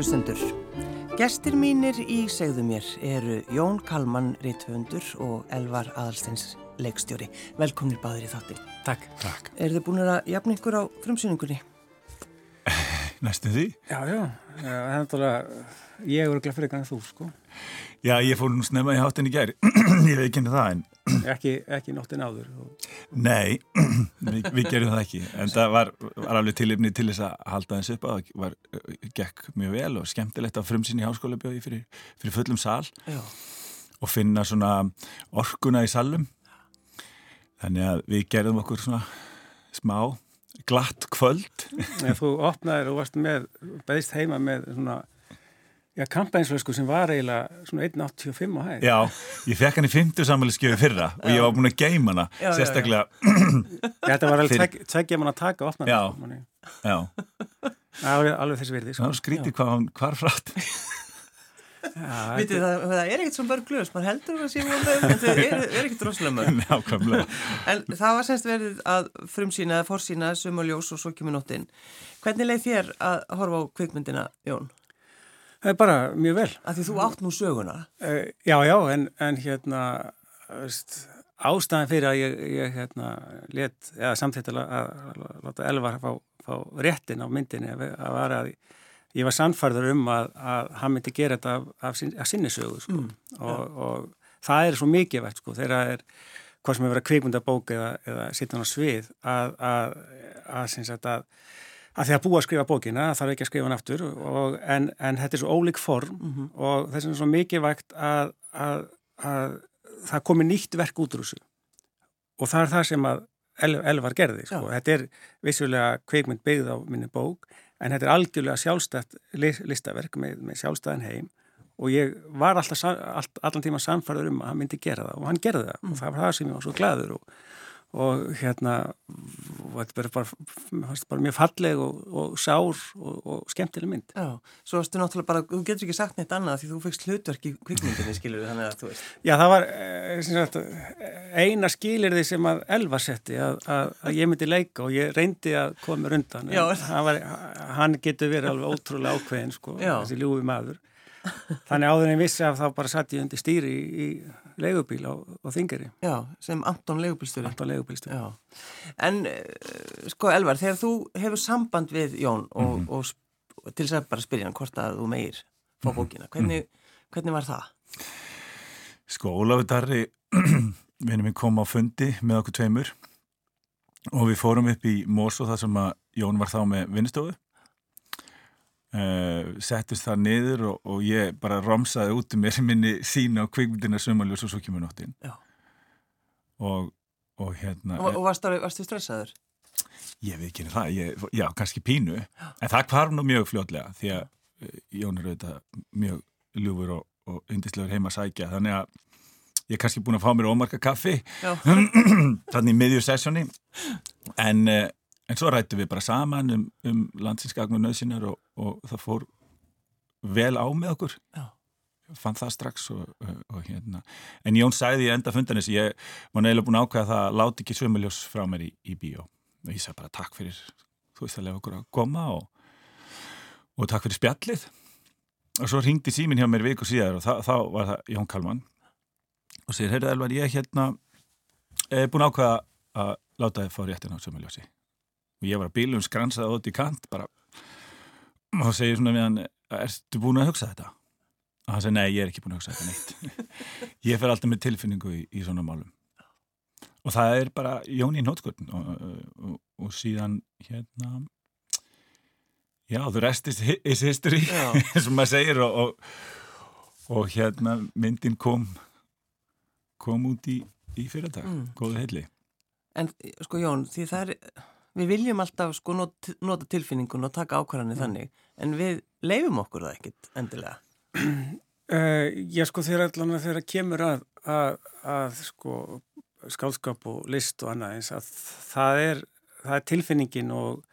Kæru lustendur, gestir mínir í segðu mér eru Jón Kalman, Ritthöndur og Elvar Adalsteins, leikstjóri. Velkomnir báðir í þáttir. Takk. Takk. Er þið búin að jafna ykkur á frumsýningunni? Næstu því? Já, já, það er náttúrulega, ég er ekki fyrir kannan þú, sko. Já, ég fór nú snemma í hátinn í gæri, ég veit ekki henni það en... Ekki, ekki nóttin áður. Og... Nei, við, við gerum það ekki, en það var, var alveg tilipni til þess að halda þess upp að það var, gekk mjög vel og skemmtilegt að frumsýni í háskóla bjóði fyrir, fyrir fullum sal Já. og finna svona orkuna í salum. Þannig að við gerðum okkur svona smá glatt kvöld. Nei, þú opnaðir og varst með, beðist heima með svona Já, kampænsflösku sem var eiginlega svona 1.85 á hæg. Já, ég fekk hann í 50 samanlskjöfu fyrra og ég var búin að geima hana, Já, já, já. sérstaklega. Þetta var alveg tveggja mann að taka og opna. Já. manni. Já, Það var alveg þessi virði, það sko. var skrítið hvað hann hvar frátt. Já, Vitið það, það er ekkert svo mörg glöðs, mann heldur að mörg, en það er, er ekkert rosalega mörg. En það var semst verið að frumsýna, eða forsýna, sumaljós og svo kemur nóttin. Hvernig leið þér að horfa á kvikmyndina, Jón? Það er bara mjög vel. Af því þú átt nú söguna. Uh, já, já, en, en hérna, veist, ástæðan fyrir að ég, ég hérna, let, eða samþýttilega að, láta Elvar fá, fá réttin á myndinni að, var að ég var sannfærður um að, að hann myndi gera þetta af, af, af sinni sögu, sko. og, og það er svo mikið veit, sko, þegar það er hvað sem hefur verið að kvikmyndabók eða, eða sittan á svið að, að, að, að, því að búa að skrifa bókina, þarf ekki að skrifa hann aftur og, en, en þetta er svo ólík form og þess vegna er svo mikilvægt að, að, að það komi nýtt verk út úr þessu. Og það er það sem að El, Elvar gerði, sko. Þetta er vissulega kveikmynd byggð á minni bók en þetta er algjörlega sjálfstætt li- listaverk með, með sjálfstæðan heim. Og ég var alltaf, allt, allan tíma samfærður um að hann myndi gera það og hann gerði það. Og það var það sem ég var svo gladur og, og hérna þetta er bara, bara mjög falleg og, og sár og, og skemmtileg mynd. Já, svo varstu náttúrulega bara, þú getur ekki sagt neitt annað því þú fegst hlutverk í kvikmyndinni, skilur þannig að þú veist. Já, það var eh, sagt, eina skilirði sem að Elva setti að, að, að ég myndi leika og ég reyndi að koma mér undan. Já. En hann, var, hann getur verið alveg ótrúlega ákveðin, sko, þessi ljúfi maður. Þannig áður en ég vissi að þá bara satt ég undir stýri í, í leigubíl á, á Þingari, Já, sem Anton Leigubílstjóri. Anton leigubílstjóri. Já, en uh, sko Elvar, þegar þú hefur samband við Jón og, Mhm. og, sp- til þess að bara spyrja hann hvort að þú meir fá bókina, hvernig, hvernig var það? Sko, Ólafur Darri, vinnum minn kom á fundi með okkur tveimur og við fórum upp í Mós og það sem að Jón var þá með vinnustofu. Uh, settist það niður og, og ég bara romsaði út um mér minni sína á kvikmyndina sömaljós og svo kemur nóttin. Já. Og, og hérna, Og, og varstu, varstu stressaður? ég veit ekki henni það, ég, já, kannski pínu, en það hvarf nú mjög fljótlega því að eh, Jón er auðvitað mjög ljúfur og, og yndislegur heima að sækja, þannig að ég er kannski búin að fá mér ómarka kaffi Já, þannig í miðju sessjóni en, eh, en svo rættum við bara saman um, um landsinskagn og nöðsinar og, og það fór vel á með okkur. Já. fann það strax og, og, hérna. En Jón sagði í enda fundanis ég var neila búin að ákveða það að láti ekki sömuljós frá mér í, í bíó. Og ég sagði bara takk fyrir þú veist að lefa okkur að koma og, og takk fyrir spjallið. Og svo ringdi símin hjá mér viku síðar og þá, þá var það Jón Kalman og segir, heyrðu Elvar, ég hérna er búin að ákveða að láta þið fá réttin á sömuljósi og ég var að bílum skransaði út í kant bara. Og þá segir svona við hann ertu búin að hugsa þetta? og hann segir, nei, ég er ekki búin að hugsa þetta neitt. Ég fer alltaf með tilfinningu í, í svona málum. Og það er bara Jón í nótskotn og, og, og síðan hérna já, the rest is, hi- is history og maður segir og, og, og hérna myndin kom kom út í, í fyrirtag, Mm. góðu heilli. En sko Jón, því það er, við viljum alltaf sko not, nota tilfinningun og taka ákvarðanir þannig, en við leifum okkur það ekkit endilega. Uh, já, sko, þegar allan að þegar kemur að, að, að sko, skálskap og list og annað eins að það er, það er tilfinningin og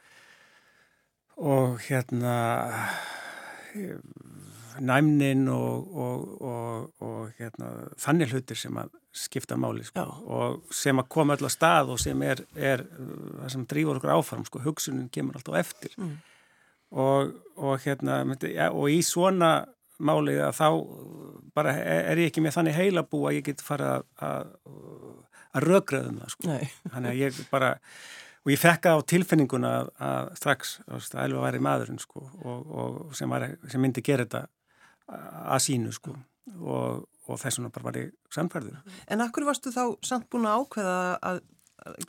og hérna eh, næmnin og, og, og, og hérna, þannig hlutir sem að skipta máli sko. Og sem að koma öll að stað og sem er, er það sem drífur okkur áfram sko. hugsunin kemur alltaf eftir Mm. og, og hérna ja, og í svona máli að þá bara er ég ekki með þannig heila bú að ég get fara að rögraðum það sko. þannig að ég bara og ég fekka á tilfinninguna að, að strax að Elva væri maðurinn sko, og, og sem, var, sem myndi gera þetta að sínu sko. og, og þess vegna bara var ég samfærður. En akkur varstu þá samt búin að ákveða að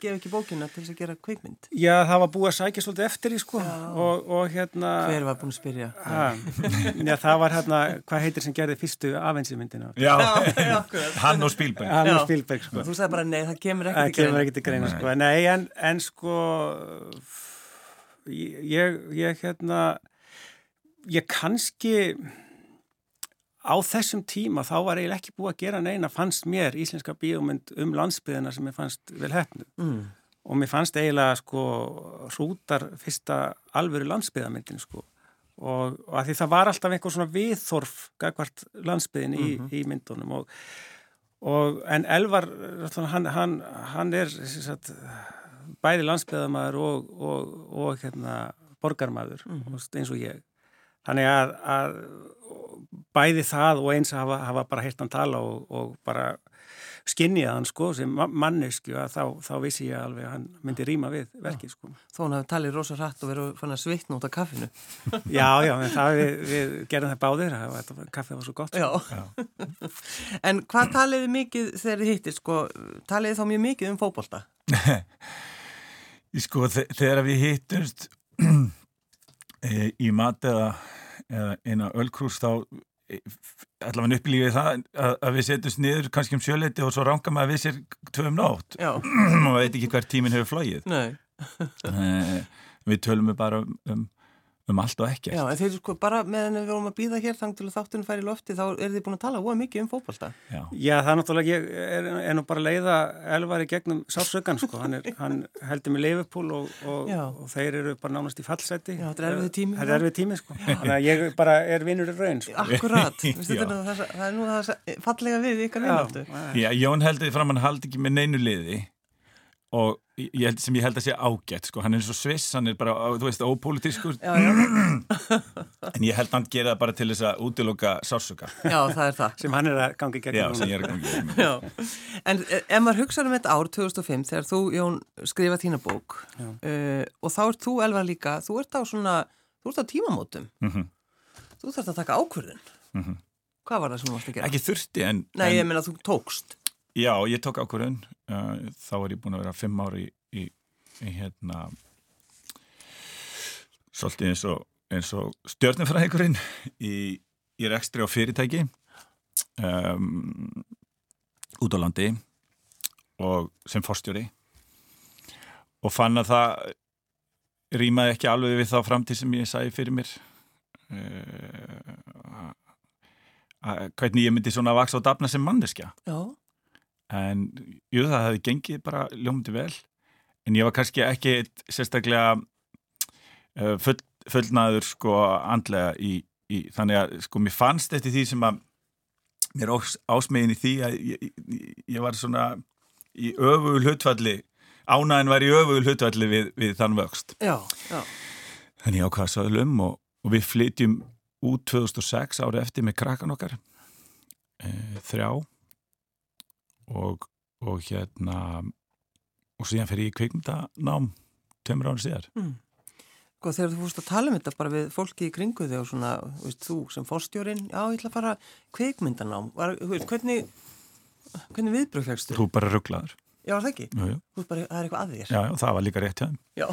gefa ekki bókina til þess að gera kveikmynd? Já, það var búið að sækja svolítið eftir í sko og, og hérna... Hver var búin að spyrja? Já, það var hérna, hvað heitir sem gerði fyrstu afhensimyndina? Já, já hann og Spílberg. Hann og Spílberg, sko. Þú sagði bara, nei, það kemur ekkert í greina. Það kemur ekkert í greina, sko. Nei, en, en sko, ég, ég hérna, ég kannski á þessum tíma þá var eiginlega ekki búið að gera neina fannst mér íslenska bíómynd um landsbyðina sem ég fannst vel hefnu mm. og mér fannst eiginlega sko hrútar fyrsta alvöru landsbyðamyndin sko og, og að því það var alltaf einhver svona viðþorf gagvart landsbyðin í, mm -hmm. í myndunum og, og en Elvar hann, hann, hann er sagt, bæði landsbyðamæður og, og hérna borgarmæður mm -hmm. eins og ég þannig að, að bæði það og eins að hafa, hafa bara heilt hann tala og, og bara skinnið hann sko sem mannesku að þá, þá vissi ég alveg að hann myndi rýma við verkið sko. Þó hann hafi talið rosa hratt og verið fann að svitna út af kaffinu. já, já, en það við, við gerum það báðir að kaffið var svo gott. Já. já. en hvað taliði mikið þegar þið hittir sko, taliði þá mjög mikið um fókbólta? sko, þegar við hittumst e, í mat eða eða eina öllkrús þá e, allavega upplýfið það að, að við setjumst niður kannski um sjöleiti og svo ránka maður við sér tvöum nátt og veit ekki hver tíminn hefur flóið e, við tölum við bara um, um um allt og ekkert. Já, en þeir sko bara meðan við vorum að býða hér þang til að þáttunum færi í lofti þá er þið búin að tala óa mikið um fókbalta. Já. Já, það er náttúrulega, ég er, er nú bara leiða elvar í gegnum sársökan sko, hann, er, hann heldur með Leifupól og, og, og þeir eru bara nánast í fallseti. Já, þetta er erfið tími. Það er erfið tími sko, þannig að ég bara er vinnur í raun sko. Akkurat, það, það er nú það fallega við ykkar vinnáttu. Já, Jón heldur fram hann haldi ekki með neinu liði og ég held, sem ég held að sé ágætt sko. hann er svo sviss, hann er bara, þú veist, ópolítiskur en ég held að hann gera það bara til þess að útiloka sásuka Já, það er það. Sem hann er að gangi gegn Já, sem ég er að gangi gegn En eh, ef maður hugsaður um þetta ár 2005 þegar þú, Jón, skrifa þína bók uh, og þá ert þú, Elva, líka þú ert á svona, þú ert á tímamótum. Mm -hmm. þú þarfst að taka ákvörðun. Mm -hmm. Hvað var það sem þú varst að gera? Ekki þurfti, en Nei, ég meina þú tókst. Já, ég tók ákvörðun uh, þá er ég búin að vera fimm ári í, í, í hérna svolítið eins og, og stjórnumfræðingurinn í, í rekstri á fyrirtæki um, út á landi og sem forstjóri. Og fann að það rýmaði ekki alveg við þá framtíð sem ég sæði fyrir mér. Uh, hvernig ég myndi svona að vaksa á dafna sem manneskja. Já en jú það hefði gengið bara ljómundi vel. En ég var kannski ekki sérstaklega uh, full, fullnaður sko andlega í, í þannig að sko mér fannst eftir því sem að mér ásmegin í því að ég, ég, ég var svona í öfugul hlutvalli ánæðin var í öfugul hlutvalli við, við þann vöxt. Já, já. þannig ákvaða söðlum og, og við flytjum út 2006 árið eftir með krakkan okkar e, þrjá og, og hérna og síðan fer ég í kvikmyndanám tömur árið síðar mm. Góð, þegar þú fórst að tala um þetta bara við fólki í kringu þig og svona, veist, þú sem fórstjórin já, ég ætla að fara kvikmyndanám Var, hvernig, hvernig viðbröð fegstu? Þú bara rugglaður Já, það ekki? Jú, jú. Þú veist bara, það er eitthvað að þér Já, já það var líka rétt hjá þeim Já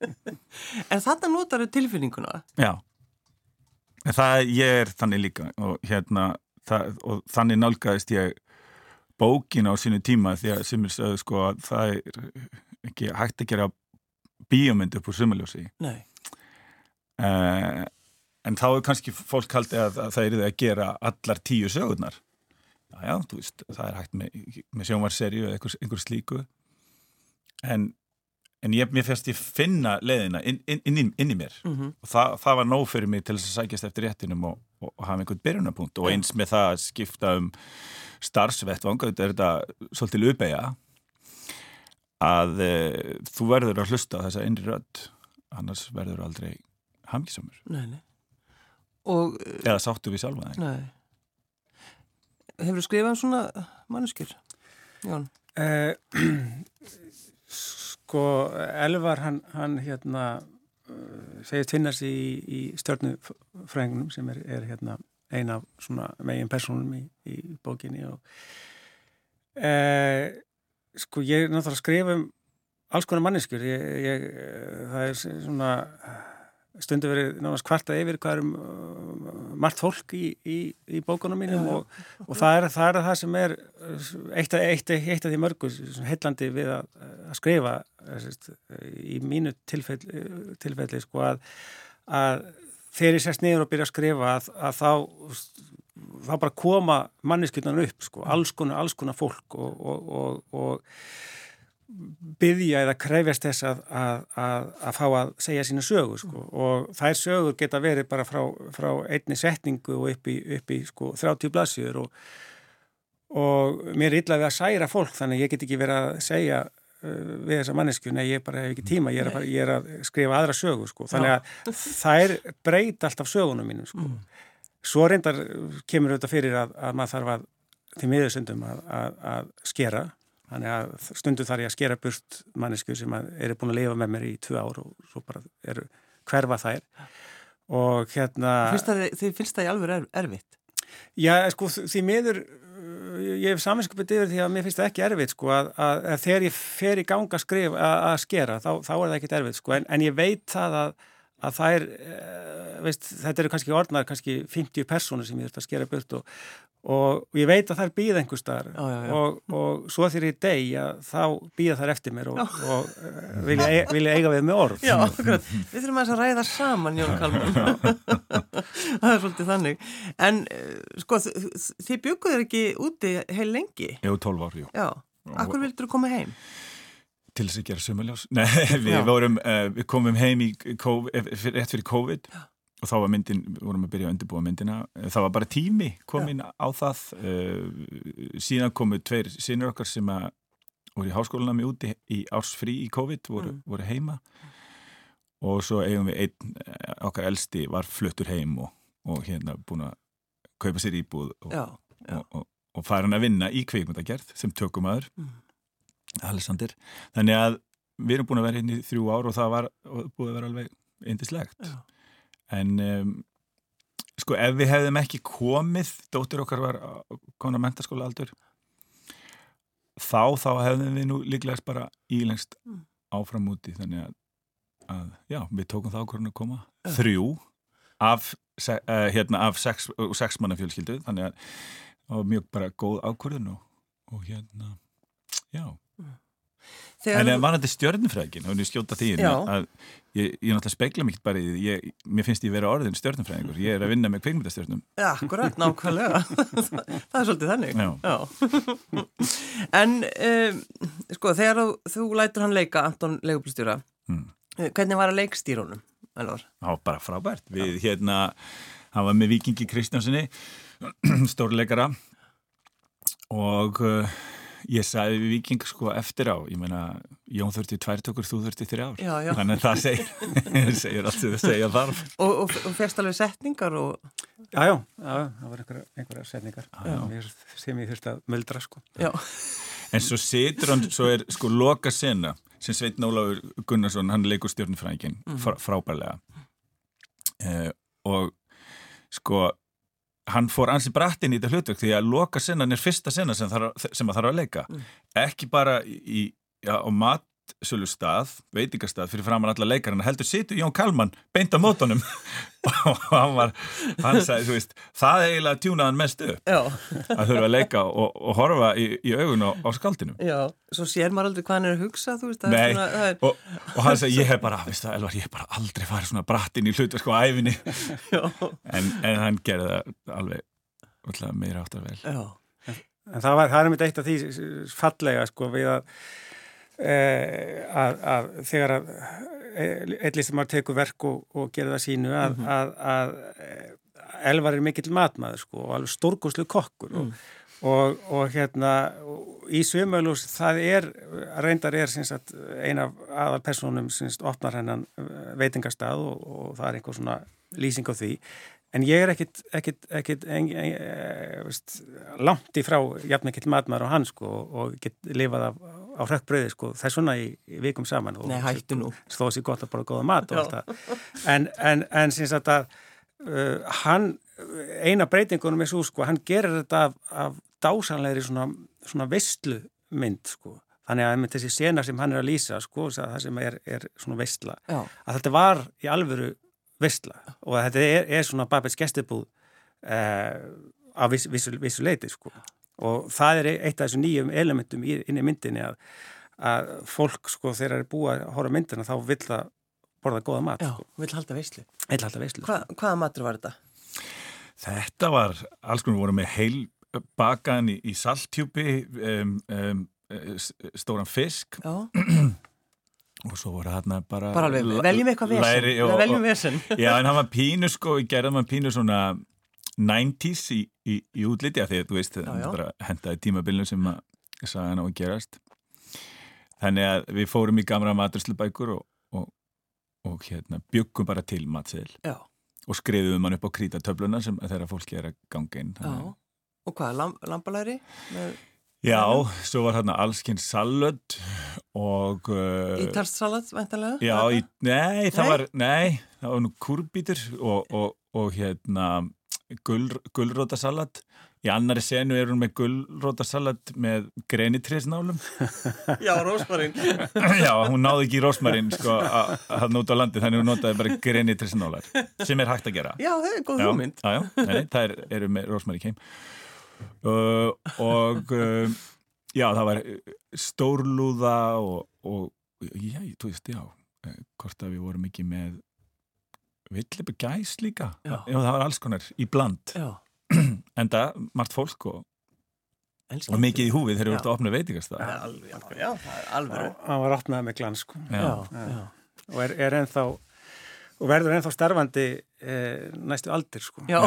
En þetta notar þau tilfinninguna Já en það, ég er þannig líka og hérna, það, og þannig nálgæðist ég bókin á sínu tíma því að sem er sögðu sko að það er ekki hægt að gera bíomynd upp úr sumaljósi uh, en þá er kannski fólk haldið að, að það er að gera allar tíu sögurnar. Já, já, þú veist, það er hægt með, með sjónvarserju eða einhver, einhver slíku. En, en ég, mér fyrst ég finna leðina inn, inn, inn, inn í mér. Mm -hmm. og það, það var nóg fyrir mig til þess að sækjast eftir réttinum og, og, hafa einhvern byrjunarpunkt. Og eins með það að skipta um starfsvettvang, þetta er þetta svolítið uppeyja að e, þú verður að hlusta þessa einri rödd annars verður aldrei nei og, eða sáttu við sjálfa það Nei. Hefur þú skrifað um svona manneskjur? Jón? Eh, Sko Elvar hann, hann hérna segist finnast í, í stjórnufræðingunum sem er, er hérna eina af svona megin personum í, í bókinni og eh, sko ég er náttúrulega að skrifa um alls konar manneskjur. Ég, ég, það er svona stundu verið náttúrulega kvarta yfir hvað er um uh, margt fólk í, í, í bókunum mínum já, og, og það er, það er það sem er eitt af, eitt, eitt af því mörgu heillandi við að, að skrifa sérst, í mínu tilfelli, tilfelli sko að, að þegar ég sérst niður og byrja að skrifa að, að þá þá bara koma manneskjurnan upp sko, alls konar, alls konar fólk og, og, og, og byggja eða krefjast þess að, að, að, að fá að segja sína sögur sko. og þær sögur geta verið bara frá, frá einni setningu og upp í, upp í sko, 30 blassjur og, og mér er illa við að særa fólk þannig ég get ekki verið að segja uh, við þessa mannesku, nei ég bara hef ekki tíma ég er að, ég er að skrifa aðra sögur sko. þannig að þær breyta alltaf sögunum mínum sko. mm. svo reyndar kemur þetta fyrir að maður þarf að því miðursundum að skera Þannig að stundu þar ég að skera burt mannesku sem eru búin að lifa með mér í tvö ár og svo bara eru hverfa þær og hérna... Þið finnst það í alveg er, erfitt? Já, sko, því miður ég hef saminskapið yfir því að mér finnst það ekki erfitt sko að, að, að þegar ég fer í ganga að skrifa að, að skera þá, þá er það ekkit erfitt sko en, en ég veit það að að það er, veist, þetta eru kannski orðnar kannski 50 personur sem ég þurft að skera burt og, og ég veit að það er býð einhver staðar og, og svo þegar ég deg þá býða það eftir mér og, og vilja, e, vilja eiga við með orð. Já, akkurat, við þurfum að ræða saman Jón Kalman. Það er svolítið þannig. En sko, þið bygguður ekki úti heil lengi? Jú, 12 ár, jú. Já, akkur vildur þú koma heim? Til þess að gera sömuljós Nei, við, vorum, uh, við komum heim COVID, rétt fyrir COVID Já. og þá var myndin, vorum að byrja að undirbúa myndina það var bara tími komin Já. á það uh, síðan komu tveir sínur okkar sem að voru í háskólanami úti í ársfrí í COVID, voru, mm. voru heima og svo eigum við einn, eh, okkar elsti var fluttur heim og, og hérna búin að kaupa sér íbúð og, og, og, og fara hann að vinna í kveikmyndagerð sem tökum aður mm. Alessandir, þannig að við erum búin að vera inn í þrjú ár og það var búið að vera alveg eindislegt en um, sko ef við hefðum ekki komið dóttir okkar var konar mentarskóla aldur þá þá hefðum við nú líklegast bara ílengst mm. áfram úti. Þannig að, að já, við tókum það ákvörðun að koma. Uh. þrjú af, uh, hérna, af sex, uh, sex manna fjölskyldu. Þannig að það var mjög bara góð ákvörðun og, og hérna já Þegar en það var þetta stjörnufræðin og ég skjóta því að ég, ég náttúrulega speikla mikið bara í því mér finnst ég vera orðin stjörnufræðingur ég er að vinna með kveikmyndastjörnum Já, akkurat, nákvæmlega það er svolítið þannig Já. Já. En um, sko, þegar þú, lætur hann leika Anton Leigublistjóra hmm. hvernig var að leikstýrunum? Það var bara frábært við Já. hérna, hann var með Vikingi Kristjánssoni stórleikara og uh, Ég sagði við Viking sko eftir á, ég meina Jón þurfti tværtökur, þú þurfti þrjá ár, já, já. þannig að það segir, segir allt sem það segja þarf. Og, og, og férst alveg setningar og... Já, já, já, það var einhverja, einhverja setningar já, sem ég þurfti að möldra sko. Já. En svo setur hann, svo er sko loka sena sem Sveit Nóláður Gunnarsson, hann leikur stjórnfrængin mm. frá, frábærlega eh, og sko hann fór ansi bratt inn í þetta hlutverk því að loka sennan er fyrsta senna sem, þarf, sem að þarf að leika mm. ekki bara í, já, á matsölu stað, veitingastað fyrir framann alla leikar, hann heldur situr Jón Kalman beint á mótunum. Og hann var, hann sagði, þú veist það er eiginlega tjúnaðan mest upp. Já. að þurfa að leika og, og horfa í, í augun á, á skaldinu Já, svo sér maður aldrei hvað hann er að hugsa þú veist, Nei, svona, er... og, og hann sagði, ég hef bara, veist það, Elvar, ég hef bara aldrei farið svona bratt inn í hlutverk og æfinni en, en hann gerði það alveg meira áttar vel. Já. En það, var, það er mitt eitt af því fallega sko við að, að, að þegar að einn listamár tekur verk og, og gera það sínu að, mm -hmm. að Elvar er mikill matmaður sko og alveg stórgóðslu kokkur mm. og, og, og hérna í Sumalús það er reyndar er sagt, eina af aðal personum opnar hennan eh, veitingastað og, og það er einhver svona lýsing á því en ég er ekkit, ekkit, ekkit en, en, en, veist, langt í frá jafn ekkert matmar og hann sko, og get lifað af, á hrekkbröði sko, það er svona í, í vikum saman Nei, hættu nú Stóð sér gott að bara góða mat og allt það en, en syns að uh, hann eina breytingunum er svo sko, hann gerir þetta af, af dásanlegri svona, svona vestlu mynd sko Þannig að þessi sena sem hann er að lýsa, sko, það sem er, er svona veistla, Já. að þetta var í alvöru vissla og þetta er, er svona Babels gestibúð uh, á vissu, vissu, vissu leiti sko. Og það er eitt af þessum nýjum elementum inn í myndinni að, að fólk sko þegar það er búið að horfa myndina þá vil það borða goða mat Já, sko. vil halda veistlu Hva. Hvaða matur var þetta? Þetta var, alls konar voru með heil bakaðan í, í saltjúpi um, um, stóran fisk Já og svo voru hann bara bara alveg, veljum eitthvað vesen og, veljum vesen já en hann var pínu sko gerði hann pínu svona 90's í, í, í útliti af því að þú veist hendaði tímabillinu sem að saga hann á að gerast. Þannig að við fórum í gamra maturslubækur og, og, og hérna byggum bara til matseðil og skriðum hann upp á krítatöfluna sem þeirra fólki er að ganga inn og hvað, lamp, lampalæri með Já, svo var hérna allskinn salödd og... Uh, Ítalssalödd, veintilega? Já, í, nei, það var, nei, það var nú kurbítur og, og, og hérna gull, gullrótasalödd. Í annari senu er hún með gullrótasalödd með grenitrisnálum. Já, rósmarinn. Já, hún náði ekki rósmarinn, sko, að nota á landi, þannig hún notaði bara grenitrisnálar, sem er hægt að gera. Já, það er góð hugmynd. Já, já, nei, það er, eru með rósmarinn keim uh, og uh, já, það var stórlúða og, og já, þú veist, já eh, hvort að við vorum ekki með villipi gæs líka. Já. já, það var alls konar í bland. En það, margt fólk og og mikið í húfið þegar þú ert að opna veitingast það Já, það er alveg Það var opnað með glans sko. og er, er ennþá og verður ennþá starfandi eh, næstu aldir sko. Já,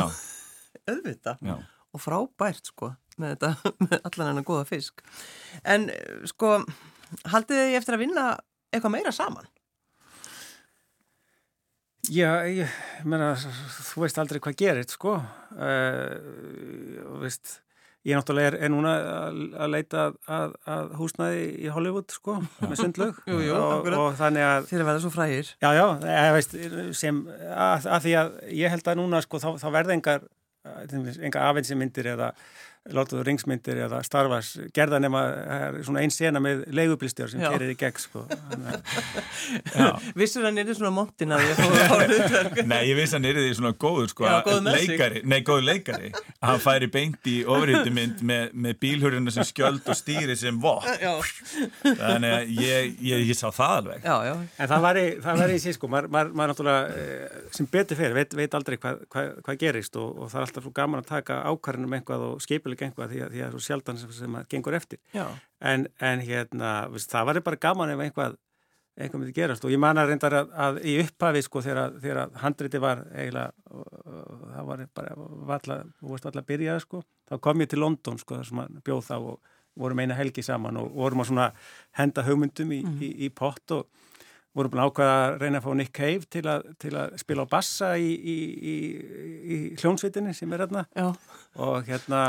auðvitað. Og frábært sko með þetta, með allan hennar goða fisk. En sko haldið þið eftir að vinna eitthvað meira saman? Já, ég menna þú veist aldrei hvað gerir sko. Uh, veist ég náttúrulega er, er núna að leita að, að húsnaði í Hollywood sko, með sundlög jú, jú, og, og þannig að þér er verið svo frægir. Já, já, ég veist sem, að, að því að ég held að núna sko þá, þá verðengar enga afhensimyndir eða Lord of the Rings myndir eða Star Wars gerða nema svona einn sena með leigubilstjórn sem gerir í gegn sko. Vissur hann er þið svona montin að ég fóði á hlutverk? Nei, ég viss hann er þið svona góður sko, Já, góð leikari, nei góður leikari. Að hann færi beint í ofriðtumynd með, með bílhurina sem skjöld og stýri sem vokk þannig að ég, ég, ég sá það alveg. Já, já. En það var í, það var í síð sko, maður mað, mað náttúrulega eh, sem betur fyrir, veit, veit aldrei hvað hva, hva gerist og, og það er alltaf svo gaman að taka ákvarðinu með einhvað og skipileg alveg gengur því að það er svo sjaldan sem, sem það gengur eftir en, en hérna, viðst, það var bara gaman ef einhvað einhvað myndi gerast og ég man að reyndar að, að í upphafi sko þegar, þegar handriti var eiginlega það var bara þú veist alltaf að byrja sko, þá kom ég til London sko þar sem að bjóð þá og vorum eina helgi saman og vorum að svona henda hugmyndum í, mm. í, í pott og vorum búin ákveða að reyna að fá Nick Cave til að, til að spila á bassa í, í hljónsvitinni sem er hérna Já. og hérna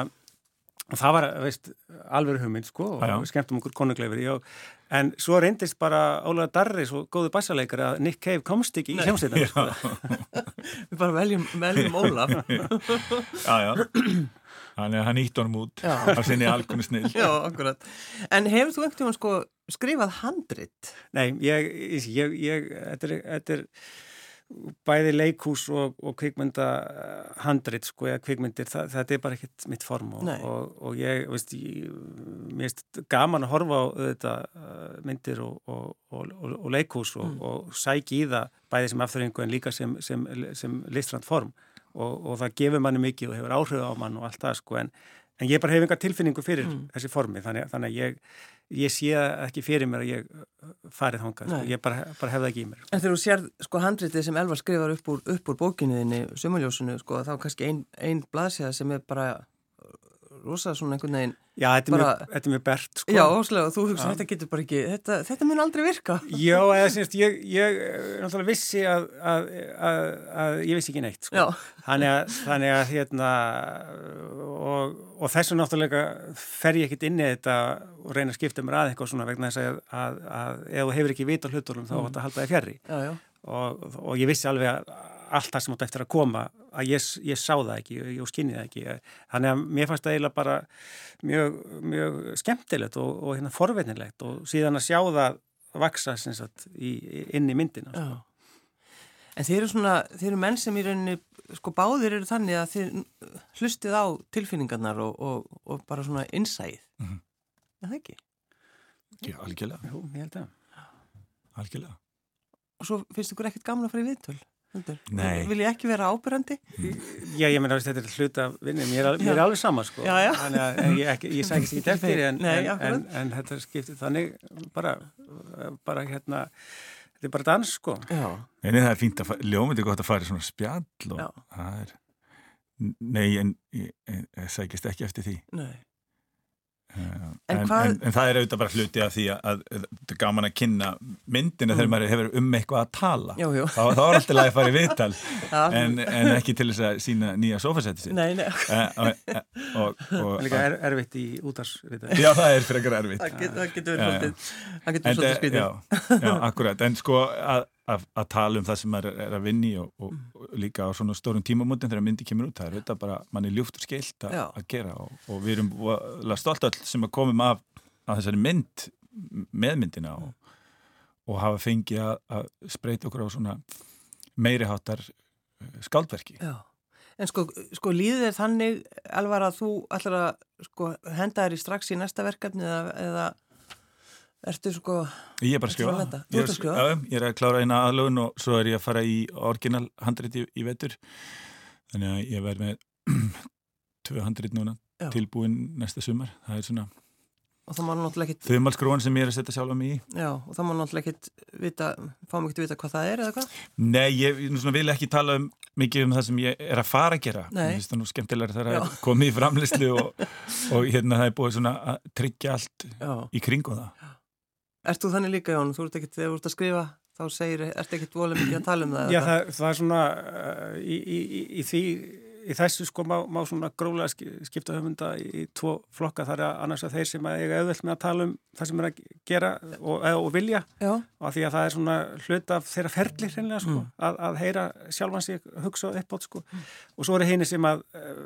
og það var, veist, alveg hugmynd sko og við skemmtum okkur konungleifir en svo reyndist bara Ólaður Darri svo góðu bassaleikari að Nick Cave komst ekki í hljómsveitina sko. Við bara veljum, veljum Ólaf. Já, já. Þannig að hann ítt honum út af sinni alkunni snill Já, akkurat. En hefur þú einhvern veginn sko skrifað handrit? Nei, ég, ég, ég þetta er bæði leikús og, og kvikmynda handrit sko eða kvikmyndir það, það er bara ekkert mitt form og, og, og ég, veist, ég mér finnst gaman að horfa á þetta uh, myndir og leikús mm. og sæki í það bæði sem afturrengu en líka sem, sem, sem listrand form og það gefur manni mikið og hefur áhrif á mann og allt það sko en, en ég bara hef enga tilfinningu fyrir mm. þessi formi þannig, þannig að ég ég sé ekki fyrir mér að ég uh, farið hongað, sko. ég bara, bara hefði ekki í mér. En þegar þú sér sko handritið sem Elvar skrifar upp úr, úr bókinuðinni, Sumaljósunu, sko, þá kannski einn ein blaðsíða sem er bara rosa svona einhvern veginn Já, þetta er, bara, er mjög bert sko. Já, óslega, þú hugsa, þetta getur bara ekki þetta, þetta mun aldrei virka Já, eða syns, ég, ég náttúrulega vissi að, að, að, að ég vissi ekki neitt sko. þannig að, þannig að hérna og, og þessu náttúrulega fer ég ekkit inn í þetta og reyna að skipta mér að eitthvað svona vegna þess að ef þú hefur ekki vita hluturum þá mm. átt að halda þig fjarrri og, og ég vissi alveg að allt það sem átt eftir að koma að ég, ég sá það ekki, ég skinni það ekki. Þannig að mér fannst það eiginlega bara mjög, mjög skemmtilegt og, og hérna forveitnilegt og síðan að sjá það vaksa sagt, í, inn í myndina sko. En þeir eru svona, þeir eru menn sem í rauninni sko báðir eru þannig að þeir hlustið á tilfinningarnar og, og, og bara svona innsæð mm -hmm. er það ekki? Já, algjörlega. Jú, ég held að Algjörlega. Og svo finnst ykkur ekkert gaman að fara í viðtöl Nei. Vil ég ekki vera ábyrrandi? Já, ég meina að þetta er hluta af vinni, mér er, mér er alveg sama sko, já, já. þannig að ég, ég sækist ekki eftir en, Nei, en, en, en þetta skiptir þannig bara, bara hérna, þetta er bara dans sko. Já. En það er fínt að, ljómið er gott að fara í svona spjall og já. það er, nei, en ég sækist ekki eftir því. Nei. En, en, en, en það er auðvitað bara hluti af því að þetta er gaman að kynna myndina mm. þegar maður hefur um eitthvað að tala. Jú, jú. þá, þá er alltaf lægi að fara í viðtal en ekki til þess að sína nýja sofasetti sitt. Nei, nei. Uh, og, og, Líka er, erfitt í útarsviðtal Já, það er frekar erfitt. Það getur getur verið svolítið skvítið Já, já akkurat, en sko að að, að tala um það sem maður er að vinni og, og, mm. og líka á svona stórum tímamótin þegar myndi kemur út, það er þetta bara mann er ljúft og skeilt að gera og, og við erum stolt all sem að komum af að þessari mynd meðmyndina og hafa fengið að, að spreita okkur á svona meiriháttar eh, skaldverki Já. En sko, sko líðið er þannig alvar að þú ætlar að sko, henda þér í strax í næsta verkefni eða, eða Ertu sko... Ég er bara að skrifa. Ég er, skrifa? Já, ég er að klára eina aðlögun og svo er ég að fara í orginal handriti í, í vetur. Þannig að ég verð með tvö handrit núna Já. tilbúin næsta sumar. Það er svona... Og það má náttúrulega ekkit... Þauðmalsgróðan sem ég er að setja sjálf á mig í. Já, og það má náttúrulega ekkit vita, fá mig ekkit að vita hvað það er eða hvað? Nei, ég vil ekki tala um, mikið um það sem ég er að fara að gera. Nei. Það nú skemmtilega þegar það er komið í framlislu og, og hérna það er búið svona að tryggja allt Já. í kringu það. Erst þú þannig líka Jón? Þú ert ekkert, þegar þú ert að skrifa þá segir, ert ekkert volið mikið að tala um það? Já, það, það er svona uh, í, í, í, í því í þessu sko má, má svona gróðlega skipta höfunda í tvo flokka þar að annars að þeir sem að eiga auðvöld með að tala um það sem er að gera og, og vilja Já. og því að það er svona hlut af þeirra ferli hreinlega sko mm. að, að heyra sjálfan sig hugsa upp átt sko mm. og svo er henni sem að uh,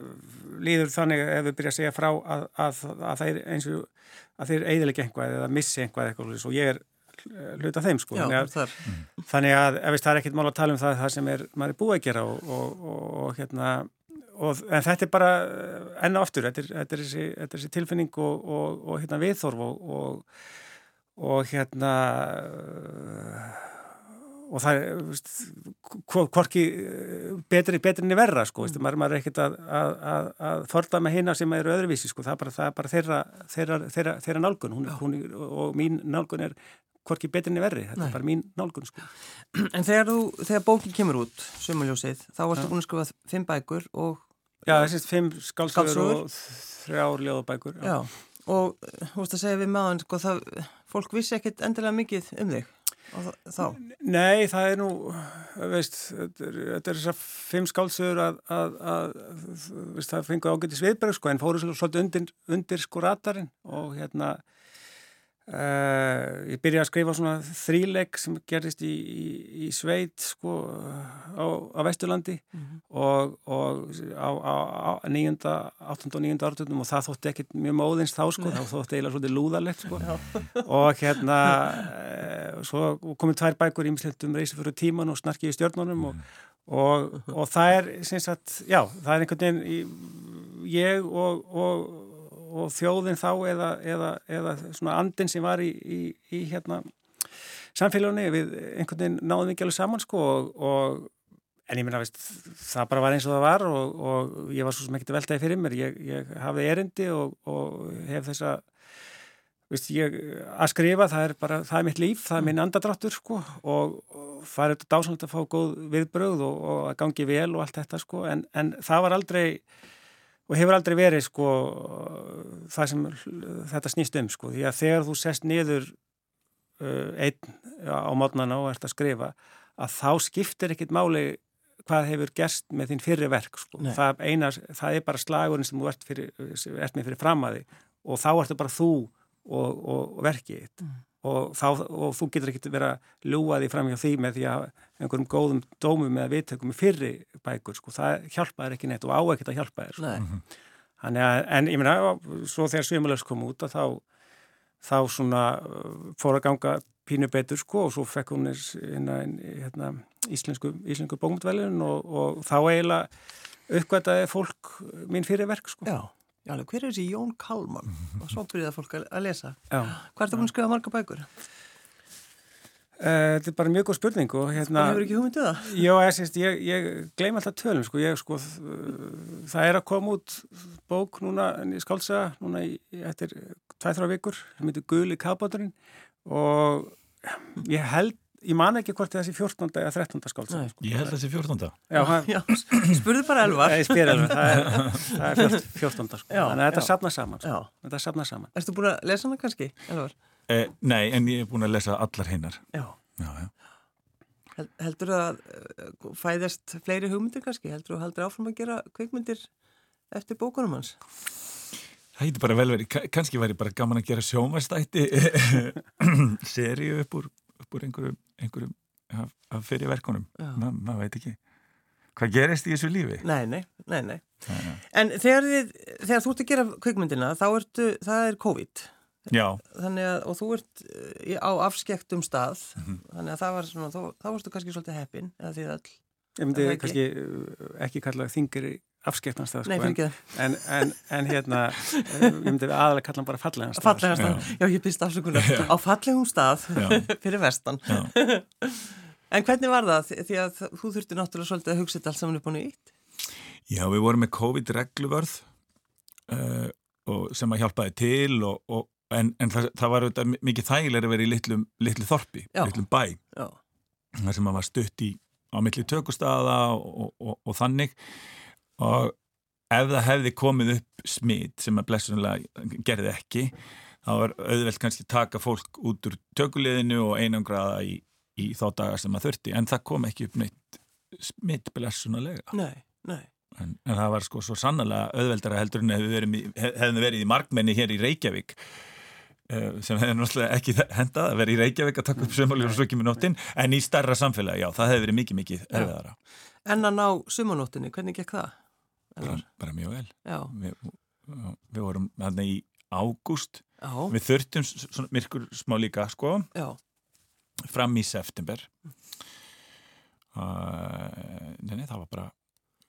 líður þannig ef við byrja að segja frá að, að, að þeir eins og að þeir eidilega einhvað eða missi einhvað eitthvað og ég er hluta þeim sko. Já, þannig, að, þannig að ef það er ekkert mál að tala um það það sem er, maður er búið að gera og, og, og, og hérna og, en þetta er bara eh, enna oftur þetta er, þetta er, þessi, þetta er þessi tilfinning og, og, og hérna viðþorf og hérna og það er hvorki betri, betri enn verra sko, mm. maður, maður er ekkert að, að, að, að forða með hina sem eru öðruvísi sko, það er bara, það er bara þeirra, þeirra, þeirra, þeirra nálgun hún, hún, og mín nálgun er hvorki betri enn verri, þetta Nei. er bara mín nálgun sko. En þegar, þú, þegar bókin kemur út, Sumaljósið, þá varstu búin að skrifa fimm bækur og Já, þessi fimm skálsögur og þrjár ljóðabækur. Já. já, og þú veist að segja við maður, sko, það, fólk vissi ekkit endilega mikið um þig þá? Nei, það er nú, veist, þetta er þessar fimm skálsögur að, að, að veist, það fengur ágætið sviðberg, sko, en fóru svolítið undir, undir sko ratarinn og hérna Uh, ég byrjaði að skrifa svona þríleik sem gerist í, í, í Sveit sko á, á Vesturlandi mm -hmm. og, og á, á nýjunda, 8. og 9. ártöndum og það þótti ekkit mjög móðins þá sko, þá þótti eiginlega svolítið lúðarlegt sko og hérna uh, svo komið tvær bækur ímsleitt um reysi fyrir tíman og snarkið í stjórnunum og, og, og það er, sagt, já, það er einhvern veginn ég og og þjóðin þá eða, eða, eða svona andin sem var í, í, í hérna samfélagunni við einhvern veginn náðum ekki alveg saman sko og, og en ég minna veist það bara var eins og það var og, og ég var svo sem ekkert veltaði fyrir mér. Ég, ég hafði erindi og, og hef þessa veist ég að skrifa það er bara það er mitt líf, það er minn andadráttur sko og það er þetta dásanlega að fá góð viðbröð og að gangi vel og allt þetta sko en, en það var aldrei og hefur aldrei verið sko það sem þetta snýst um sko því að þegar þú sest niður uh, einn á mótnana og ert að skrifa að þá skiptir ekkit máli hvað hefur gerst með þín fyrri verk sko. það, eina, það er bara slagurinn sem þú ert, fyrir, ert með fyrir framæði og þá ertu bara þú og, og, og verkið mm. Og, þá, og þú getur ekkit verið að ljúa því fram hjá því með því að einhverjum góðum dómum eða viðtökum í fyrri bækur, sko, það hjálpaður ekki neitt og á ekkert að hjálpa þér sko. Þannig að, en ég meina, svo þegar Svimulöfs kom út að þá, þá svona fór að ganga pínu betur sko og svo fekk hún hérna, hérna, íslensku, íslensku bókmyndvelun og, og þá eiginlega uppgötaði fólk mín fyrir verk sko. Já, já hver er þessi Jón Kalman? Og svo byrjaði fólk að lesa. Já. Hvað er það búin að skrifa marga bækur? Uh, þetta er bara mjög góð spurning og hérna... Það hefur ekki hugmyndið það? Já, ég, ég, ég, ég gleym alltaf tölum, sko, ég, sko, það er að koma út bók núna, skálsaga, núna í, eftir tvæþrá vikur, sem heitir Guli Kabáturinn og ég held, ég man ekki hvort þessi 14. eða 13. skálsaga. Sko. Ég held þessi 14. Já, Já spurðu bara elvar. Ég spyr elvar, það er, það er 14. sko, þannig að þetta sapna saman, sko, þetta sapna saman. Erstu búin að lesa hana kannski, elvar? Eh, nei, en ég hef búin að lesa allar hinnar. Já. Já, já. Held, heldur það að uh, fæðast fleiri hugmyndir kannski? Heldur þú að heldur áfram að gera kveikmyndir eftir bókunum hans? Það heitir bara vel verið, kannski væri bara gaman að gera sjómastætti seríu upp úr, upp úr einhverjum, einhverjum af, af fyrirverkunum, Ma, maður veit ekki. Hvað gerist í þessu lífi? Nei, nei, nei, nei. En þegar, þið, þegar þú ert að gera kveikmyndina, þá ertu, það er COVID. Að, og þú ert eh, á afskektum stað, mm -hmm. þannig að það var svona, þá, þá varstu kannski svolítið heppin, eða því all. Ég myndi kannski eh, ekki kalla þingir í afskektan stað, Nei, sko, en, en, en, en hérna, eh, ég myndi aðalega kalla hann bara fallega stað. Fallega stað, já, já ég byrst afsökunar, á fallegum stað fyrir vestan. en hvernig var það? Því að þú þurfti náttúrulega svolítið að hugsa þetta allt saman upp á nýtt. Já, við vorum með COVID-regluvörð uh, sem að hjálpaði til og, og en, en það, það var auðvitað mikið þægilega að vera í litlum, litlu þorpi, Já. litlum bæ Já. þar sem maður var stutt í á milli tökustaða og, og, og þannig og ef það hefði komið upp smitt sem að blessunlega gerði ekki þá var auðvelt kannski taka fólk út úr tökuliðinu og einangraða í, í þá dagar sem maður þurfti. En það kom ekki upp neitt smitt blessunlega Nei, nei. En, en það var sko svo sannlega auðveldara heldur en hefði verið, í markmenni hér í Reykjavík Eh, sem hefði náttúrulega ekki hendað að vera í Reykjavík að taka upp sumanljóður og svo ekki með nóttin. En í starra samfélagi, já, það hefði verið mikið, mikið erfiðara. En að ná sumanóttinni, hvernig gekk það? Bara, bara mjög vel. Við, við vorum hérna í ágúst, við þurftum svona myrkur smá líka, sko, já. fram í september. Uh, nei, það var bara,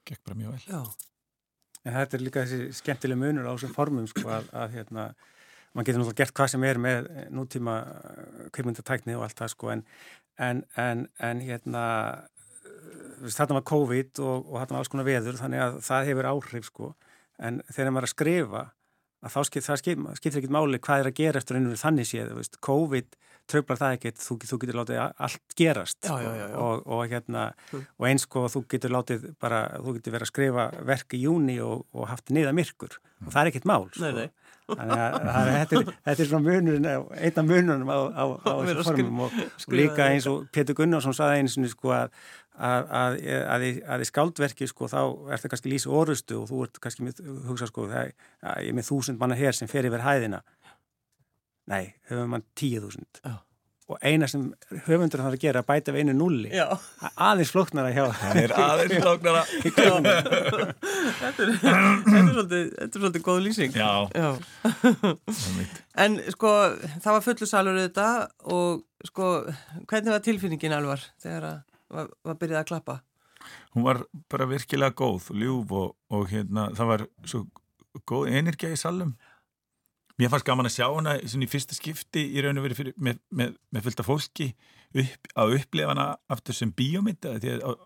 gekk bara mjög vel. Já. En þetta er líka þessi skemmtileg munur á þessum formum, sko, að, að hérna maður getur náttúrulega gert hvað sem er með nútíma eh, kveimundatækni og allt það sko en, en, en, en hérna þetta var COVID og, og þetta var alls konar veður þannig að það hefur áhrif sko en þegar maður er að skrifa að þá skip, skip, skiptir ekkit máli hvað er að gera eftir einhverju þannig séð, veist, COVID tröflar það ekkit, þú, þú getur látið allt gerast já, já, já, og, og, hérna, mm. og eins sko þú getur látið bara, þú getur verið að skrifa verk í júni og, og haft niða myrkur og það er ekkit mál sko. nei, nei. Þannig að þetta er, þetta er svona munurinn, einn af mununum á, á, á þessu formum og, og líka eins og Petur Gunnarsson saði eins og sko að að, að, að, að í skáldverki sko þá er þetta kannski lýsa orustu og þú ert kannski með, hugsa sko það er með þúsund manna hér sem fer yfir hæðina. Nei, höfum mann tíu þúsund. Og eina sem höfundur þarf að gera að bæta við einu nulli aðeins flóknara hjá það er aðeins flóknara. Þetta er svolítið þetta er svolítið góð lýsing. Já, já. en sko það var fullu salur þetta og sko hvernig var tilfinningin alvar þegar það var, var byrjað að klappa? Hún var bara virkilega góð ljúf og, og hérna það var svo góð energia í salum Mér fannst gaman að sjá hana í fyrsta skipti í raun og verið með, með, með fylgta fólki upp, að upplefa hana aftur sem bíómynda því að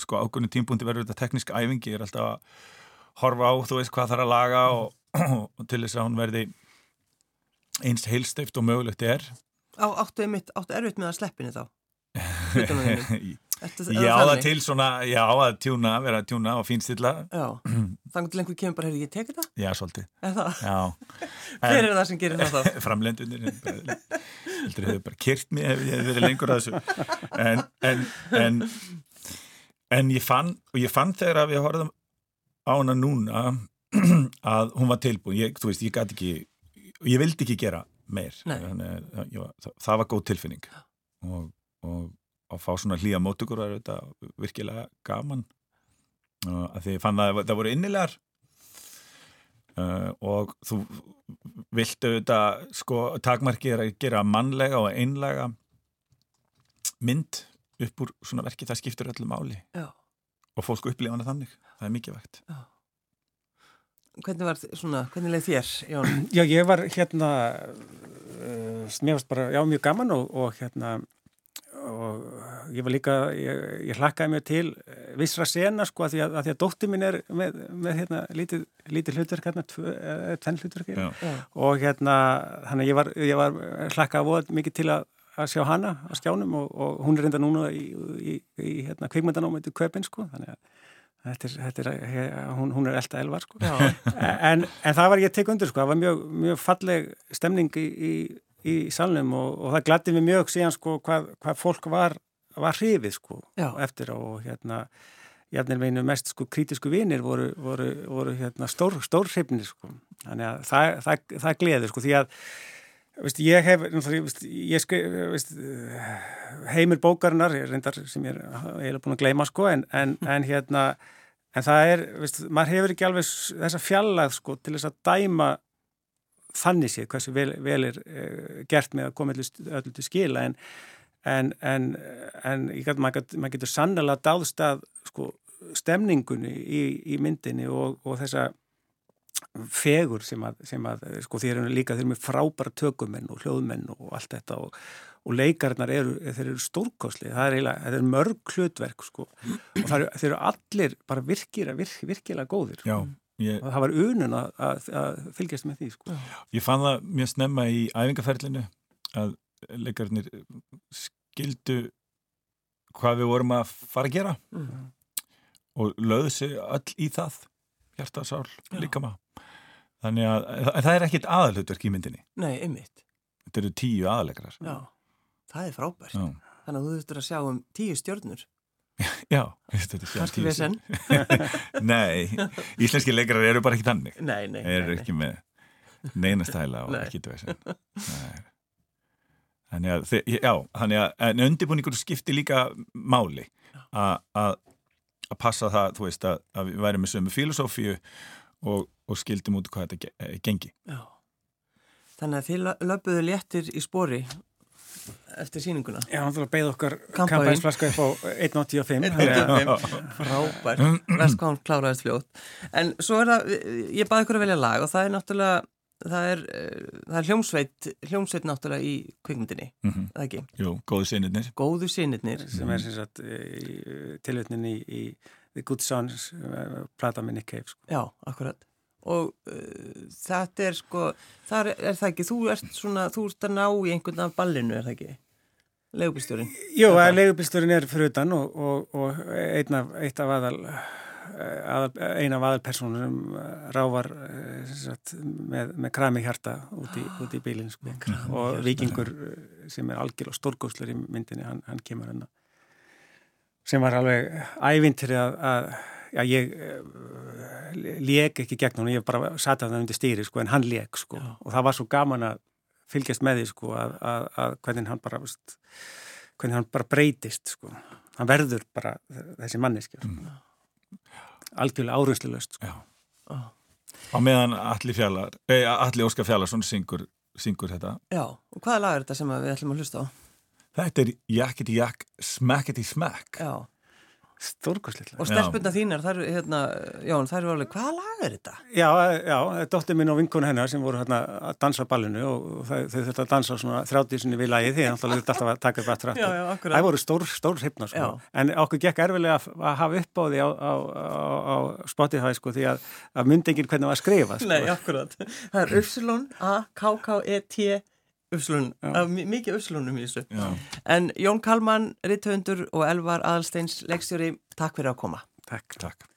sko ákveðinu tímpunkti verður þetta teknísk æfingi er alltaf að horfa á þú veist hvað þarf að laga og, og til þess að hún verði eins heilsteift og mögulegt er. Á, Áttu, áttu erfitt með að sleppinu þá? Ertu, Já, það til svona, já, að tjúna, vera að tjúna og fínstilla. Já, þannig til einhver kemur bara, heyrðu, ég teki það? Já, svolítið. Er það? Já. Hver er það sem gerir það þá? Framlendunir, heldur hefur bara kyrt mig ef ég hef verið lengur að þessu. En, en, en, en ég fann, og ég fann þegar að við horfðum á hana núna að hún var tilbúin. Ég, þú veist, ég gæti ekki, ég vildi ekki gera meir. Þannig, það, það var góð tilfinning og, og að fá svona hlýja mótugur var þetta virkilega gaman uh, að því ég fann að það voru innilegar uh, og þú viltu þetta sko takmarki er að gera mannlega og einlega mynd upp úr svona verki, það skiptur öllu máli Já. og fólk upplifa hana þannig það er mikið vekt Já. Hvernig var svona, hvernig leið þér, Jón? Já, ég var hérna uh, mér varst bara, já, mjög gaman og, og hérna og ég var líka, ég, ég hlakkaði mjög til vissra sena sko að því að, að, því að dóttir mín er með, með hérna lítið, lítið hlutverk hérna, tvenn hlutverk og hérna, hann að ég var, ég var hlakkaði mikið til að, að sjá hana á skjánum og, og hún er reynda núna í, í, í hérna kvikmyndanámiðu Köpinn sko, þannig að Þetta er, þetta er, hún, hún er elda elvar sko. en, en það var ég tek undir sko, það var mjög, mjög falleg stemning í, í, í salnum og, og það gladdi mér mjög síðan sko hvað, hvað fólk var, var hrifið sko Já. eftir og hérna jafnir meinu mest sko krítisku vinir voru, voru, voru hérna stór, stór hrifnir sko, þannig að það, það, það gleði sko því að Vist, ég hef, ég skrif heimir bókarinnar reyndar sem ég er búin að gleyma sko en, en, en hérna en það er, vist, maður hefur ekki alveg þessa fjallað sko til þess að dæma þannig séð hversu vel, vel er uh, gert með að koma öllu til skila en, en, en, en get, maður, getur sannlega dáðst að sko, stemningunni í, í myndinni og, og þessa fegur sem að, sem að sko þeir eru líka þeir eru með frábæra tökumenn og hljóðmenn og allt þetta og, og leikarnar eru, þeir eru stórkosli það er eiginlega, það er mörg hlutverk sko og eru, þeir eru allir bara virkilega, virk, virkilega góðir. Já, ég, það var unun að, að, að fylgjast með því sko Ég fann það mjög snemma í æfingarferlinu að leikarnir skildu hvað við vorum að fara að gera mm. og löðu sig öll í það hjartasál líka maður Þannig að það er ekkit aðalhutverk í myndinni. Nei, einmitt. Þetta eru tíu aðalegrar. Já, það er frábært. Já. Þannig að þú þurftur að sjá um tíu stjórnur. Já, þetta er sjá um tíu nei, íslenski leikarar eru bara ekki tannig. Nei, nei. Eru ekki með neinastæla og ekki dveisen. Þannig að, já, þannig að undirbúningur skipti líka máli að passa það, þú veist, að, að við værum með sömu filosófíu og og skildum út hvað þetta gengi. Já. Þannig að þið löpuðu léttir í spori eftir síninguna. Já, hann þarf að beða okkar kampænsflaska upp á 1.85. 1.85, frábært. Vest hvað hann kláraðist fljótt. En svo er það, ég baði ykkur að velja lag og það er náttúrulega, það er, eh, það er hljómsveit, hljómsveit náttúrulega í kvikmyndinni, mm -hmm. það ekki? Jú, góðu sinirnir. Góðu sinirnir. Sem er sem sagt tilvitninni í, í The Good Sons, plata minni Cave. Sko. Já, akkurat og uh, þetta er sko þar er það ekki, þú ert svona þú ert að ná í einhvern af ballinu, er það ekki leigubilstjórin? Jú, leigubilstjórin er fyrir utan og, og, og einn af, eitt af aðal, aðal eina af aðalpersonum rávar sagt, með, með krami hjarta út í, út í bílinn sko. og vikingur sem er algjör og stórgóðslur í myndinni, hann, hann kemur hennar sem var alveg ævintir að, að já, ég uh, lék ekki gegn hún, ég bara satt að það undir stýri sko, en hann lék sko já. og það var svo gaman að fylgjast með því sko að, að, að hvernig hann bara veist, hvernig hann bara breytist sko hann verður bara þessi manneski sko. mm. algjörlega árunslulegust sko ah. á meðan Alli, Fjallar, eh, Alli Óskar Fjallarsson syngur, syngur þetta Já, og hvaða lag er þetta sem við ætlum að hlusta á? Þetta er Jakketi Jakk, Smacketi Smack Já Stórkosleitlega. Og stelpuna þínar, þær, hérna, Jón, þær eru alveg, hvaða lag er þetta? Já, já, dóttir minn og vinkonu hennar sem voru hérna að dansa ballinu og þau þurftu að dansa svona þrjáttið sinni við lagi því að það þurftu alltaf að taka upp aftur aftur. Já, já, akkurat. Það voru stór, stór hryfna, sko. Já. En okkur gekk erfilega að hafa upp á því á, á, á, á Spotify, sko, því að, að myndi ekki hvernig það var að skrifa, sko. Nei, akkurat. Það er Upsilon A K K E T uppslun, mikið uppslunum í þessu. Já. En Jón Kalman, Ritthöndur og Elvar Aðalsteins, leikstjóri, takk fyrir að koma. Takk. Takk.